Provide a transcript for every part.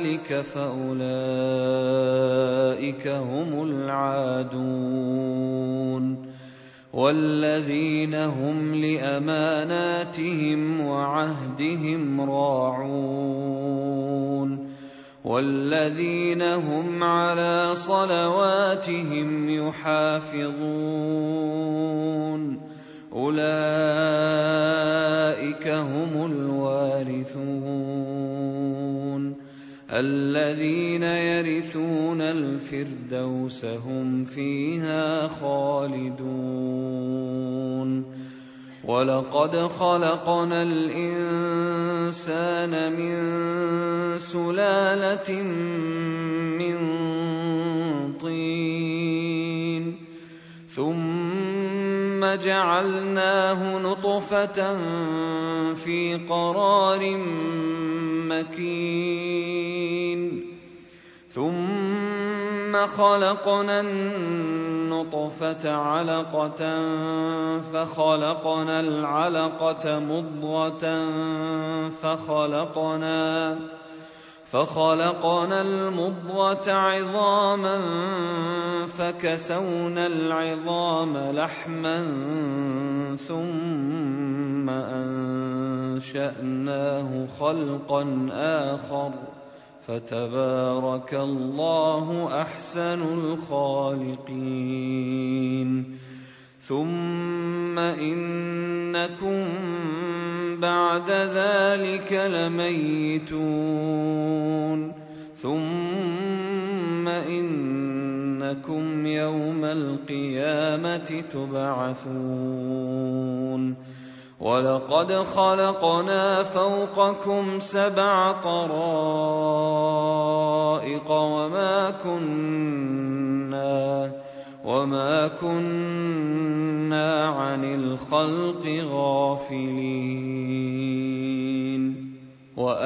ذلك فأولئك هم العادون والذين هم لأماناتهم وعهدهم راعون والذين هم على صلواتهم يحافظون أولئك هم الوارثون الذين يرثون الفردوس هم فيها خالدون. ولقد خلقنا الإنسان من سلالة من جعلناه نطفة في قرار مكين. ثم خلقنا النطفة علقة فخلقنا العلقة مضغة فخلقنا فخلقنا المضغة عظاما فكسونا العظام لحما ثم أنشأناه خلقا آخر فتبارك الله أحسن الخالقين. ثم إنكم بعد ذلك لميتون. ثم إنكم يوم القيامة تبعثون. ولقد خلقنا فوقكم سبع طرائق وما كنا وما كنا عن الخلق غافلين.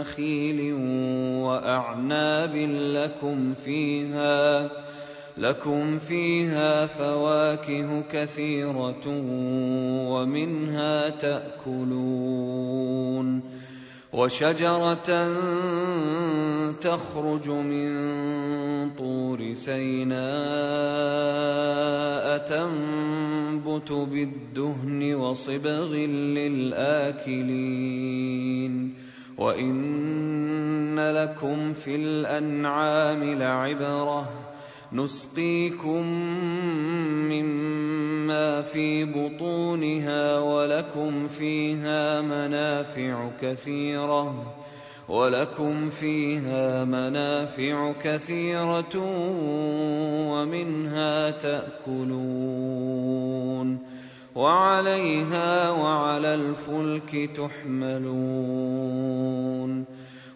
نخيل وأعناب لكم فيها لكم فيها فواكه كثيرة ومنها تأكلون. وشجرة تخرج من طور سيناء تنبت بالدهن وصبغ للآكلين. وإن لكم في الأنعام لعبرة نسقيكم مما في بطونها ولكم فيها منافع كثيرة ولكم فيها منافع كثيرة ومنها تأكلون وعليها وعلى الفلك تحملون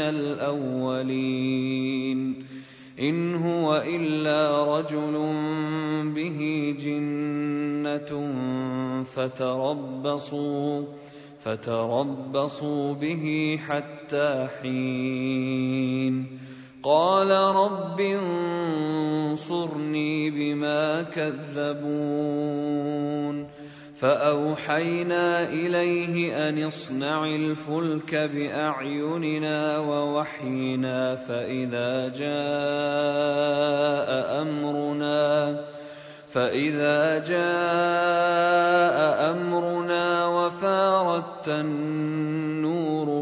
الأولين. إن هو إلا رجل به جنة فتربصوا فتربصوا به حتى حين. قال رب انصرني بما كذبون. فأوحينا إليه أن اصنع الفلك بأعيننا ووحينا فإذا جاء أمرنا فإذا جاء أمرنا وفاردت النور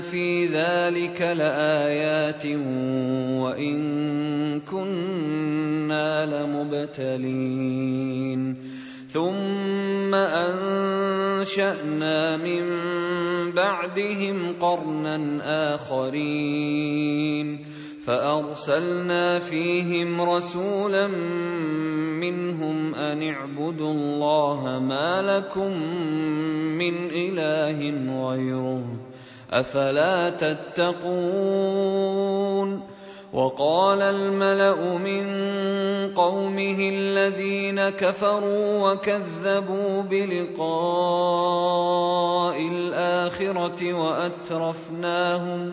في ذلك لايات وان كنا لمبتلين ثم انشانا من بعدهم قرنا اخرين فارسلنا فيهم رسولا منهم ان اعبدوا الله ما لكم من اله غيره أفلا تتقون وقال الملأ من قومه الذين كفروا وكذبوا بلقاء الآخرة وأترفناهم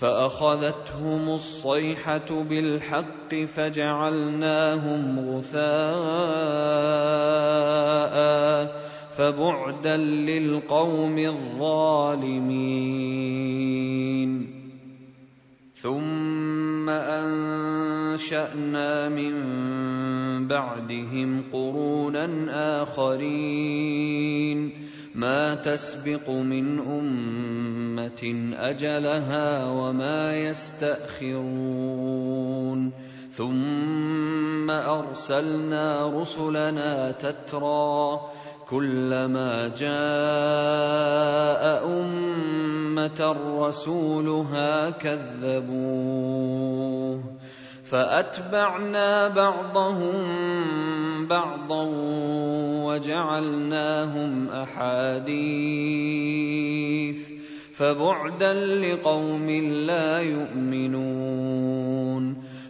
فأخذتهم الصيحة بالحق فجعلناهم غثاء فبعدا للقوم الظالمين. ثم أنشأنا من بعدهم قرونا آخرين. ما تسبق من أمة أجلها وما يستأخرون. ثم أرسلنا رسلنا تترى كلما جاء أمة رسولها كذبوه. فأتبعنا بعضهم بعضا وجعلناهم أحاديث فبعدا لقوم لا يؤمنون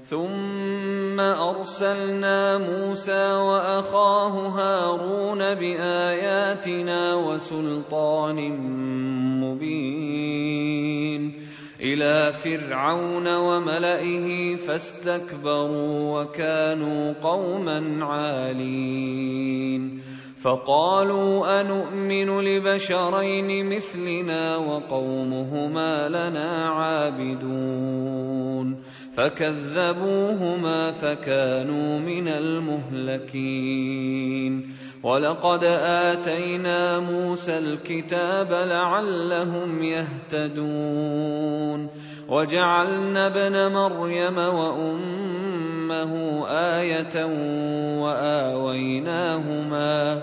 ثم أرسلنا موسى وأخاه هارون بآياتنا وسلطان مبين إلى فرعون وملئه فاستكبروا وكانوا قوما عالين. فقالوا انومن لبشرين مثلنا وقومهما لنا عابدون. فكذبوهما فكانوا من المهلكين. ولقد آتينا موسى الكتاب لعلهم يهتدون. وجعلنا ابن مريم وأمه آية وآويناهما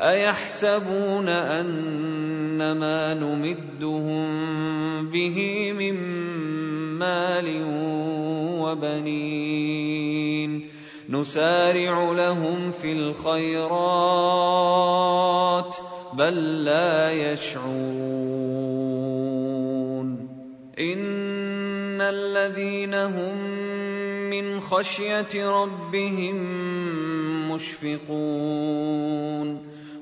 أيحسبون ان ما نمدهم به من مال وبنين نسارع لهم في الخيرات بل لا يشعرون إن الذين هم من خشية ربهم مشفقون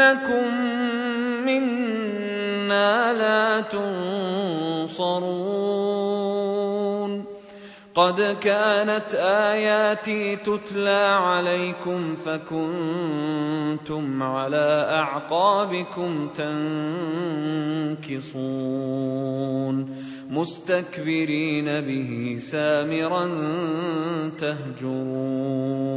إنكم منا لا تنصرون. قد كانت آياتي تتلى عليكم فكنتم على أعقابكم تنكصون. مستكبرين به سامرا تهجرون.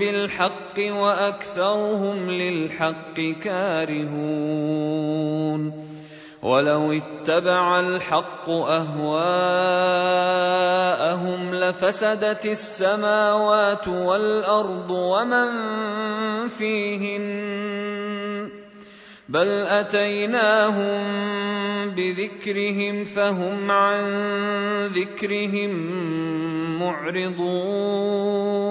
بالحق وأكثرهم للحق كارهون ولو اتبع الحق أهواءهم لفسدت السماوات والأرض ومن فيهن بل أتيناهم بذكرهم فهم عن ذكرهم معرضون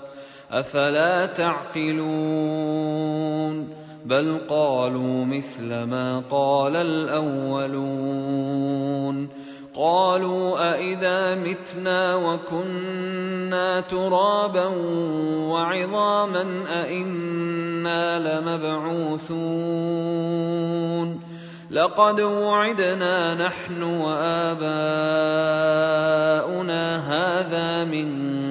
أفلا تعقلون؟ بل قالوا مثل ما قال الأولون. قالوا أإذا متنا وكنا ترابا وعظاما أإنا لمبعوثون. لقد وعدنا نحن وآباؤنا هذا من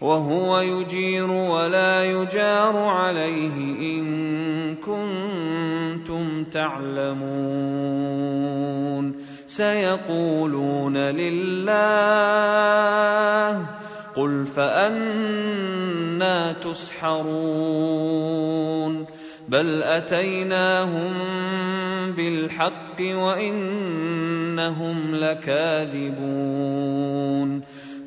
وهو يجير ولا يجار عليه إن كنتم تعلمون. سيقولون لله قل فأنا تسحرون. بل أتيناهم بالحق وإنهم لكاذبون.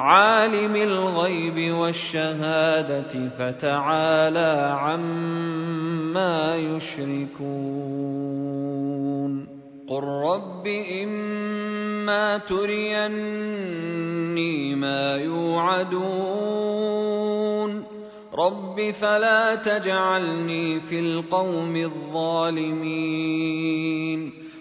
عالم الغيب والشهادة فتعالى عما يشركون. قل رب اما تريني ما يوعدون. رب فلا تجعلني في القوم الظالمين.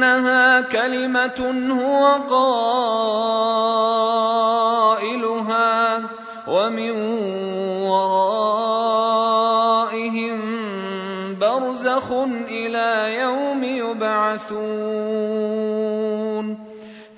إنها كلمة هو قائلها ومن ورائهم برزخ إلى يوم يبعثون.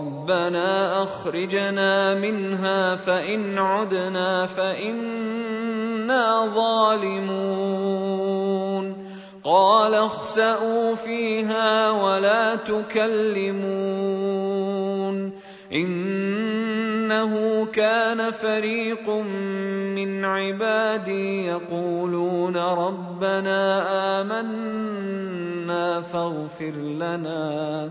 ربنا أخرجنا منها فإن عدنا فإنا ظالمون. قال اخسئوا فيها ولا تكلمون. إنه كان فريق من عبادي يقولون ربنا آمنا فاغفر لنا.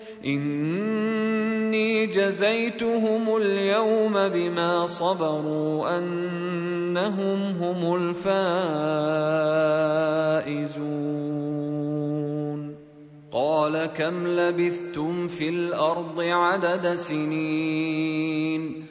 إني جزيتهم اليوم بما صبروا أنهم هم الفائزون. قال كم لبثتم في الأرض عدد سنين؟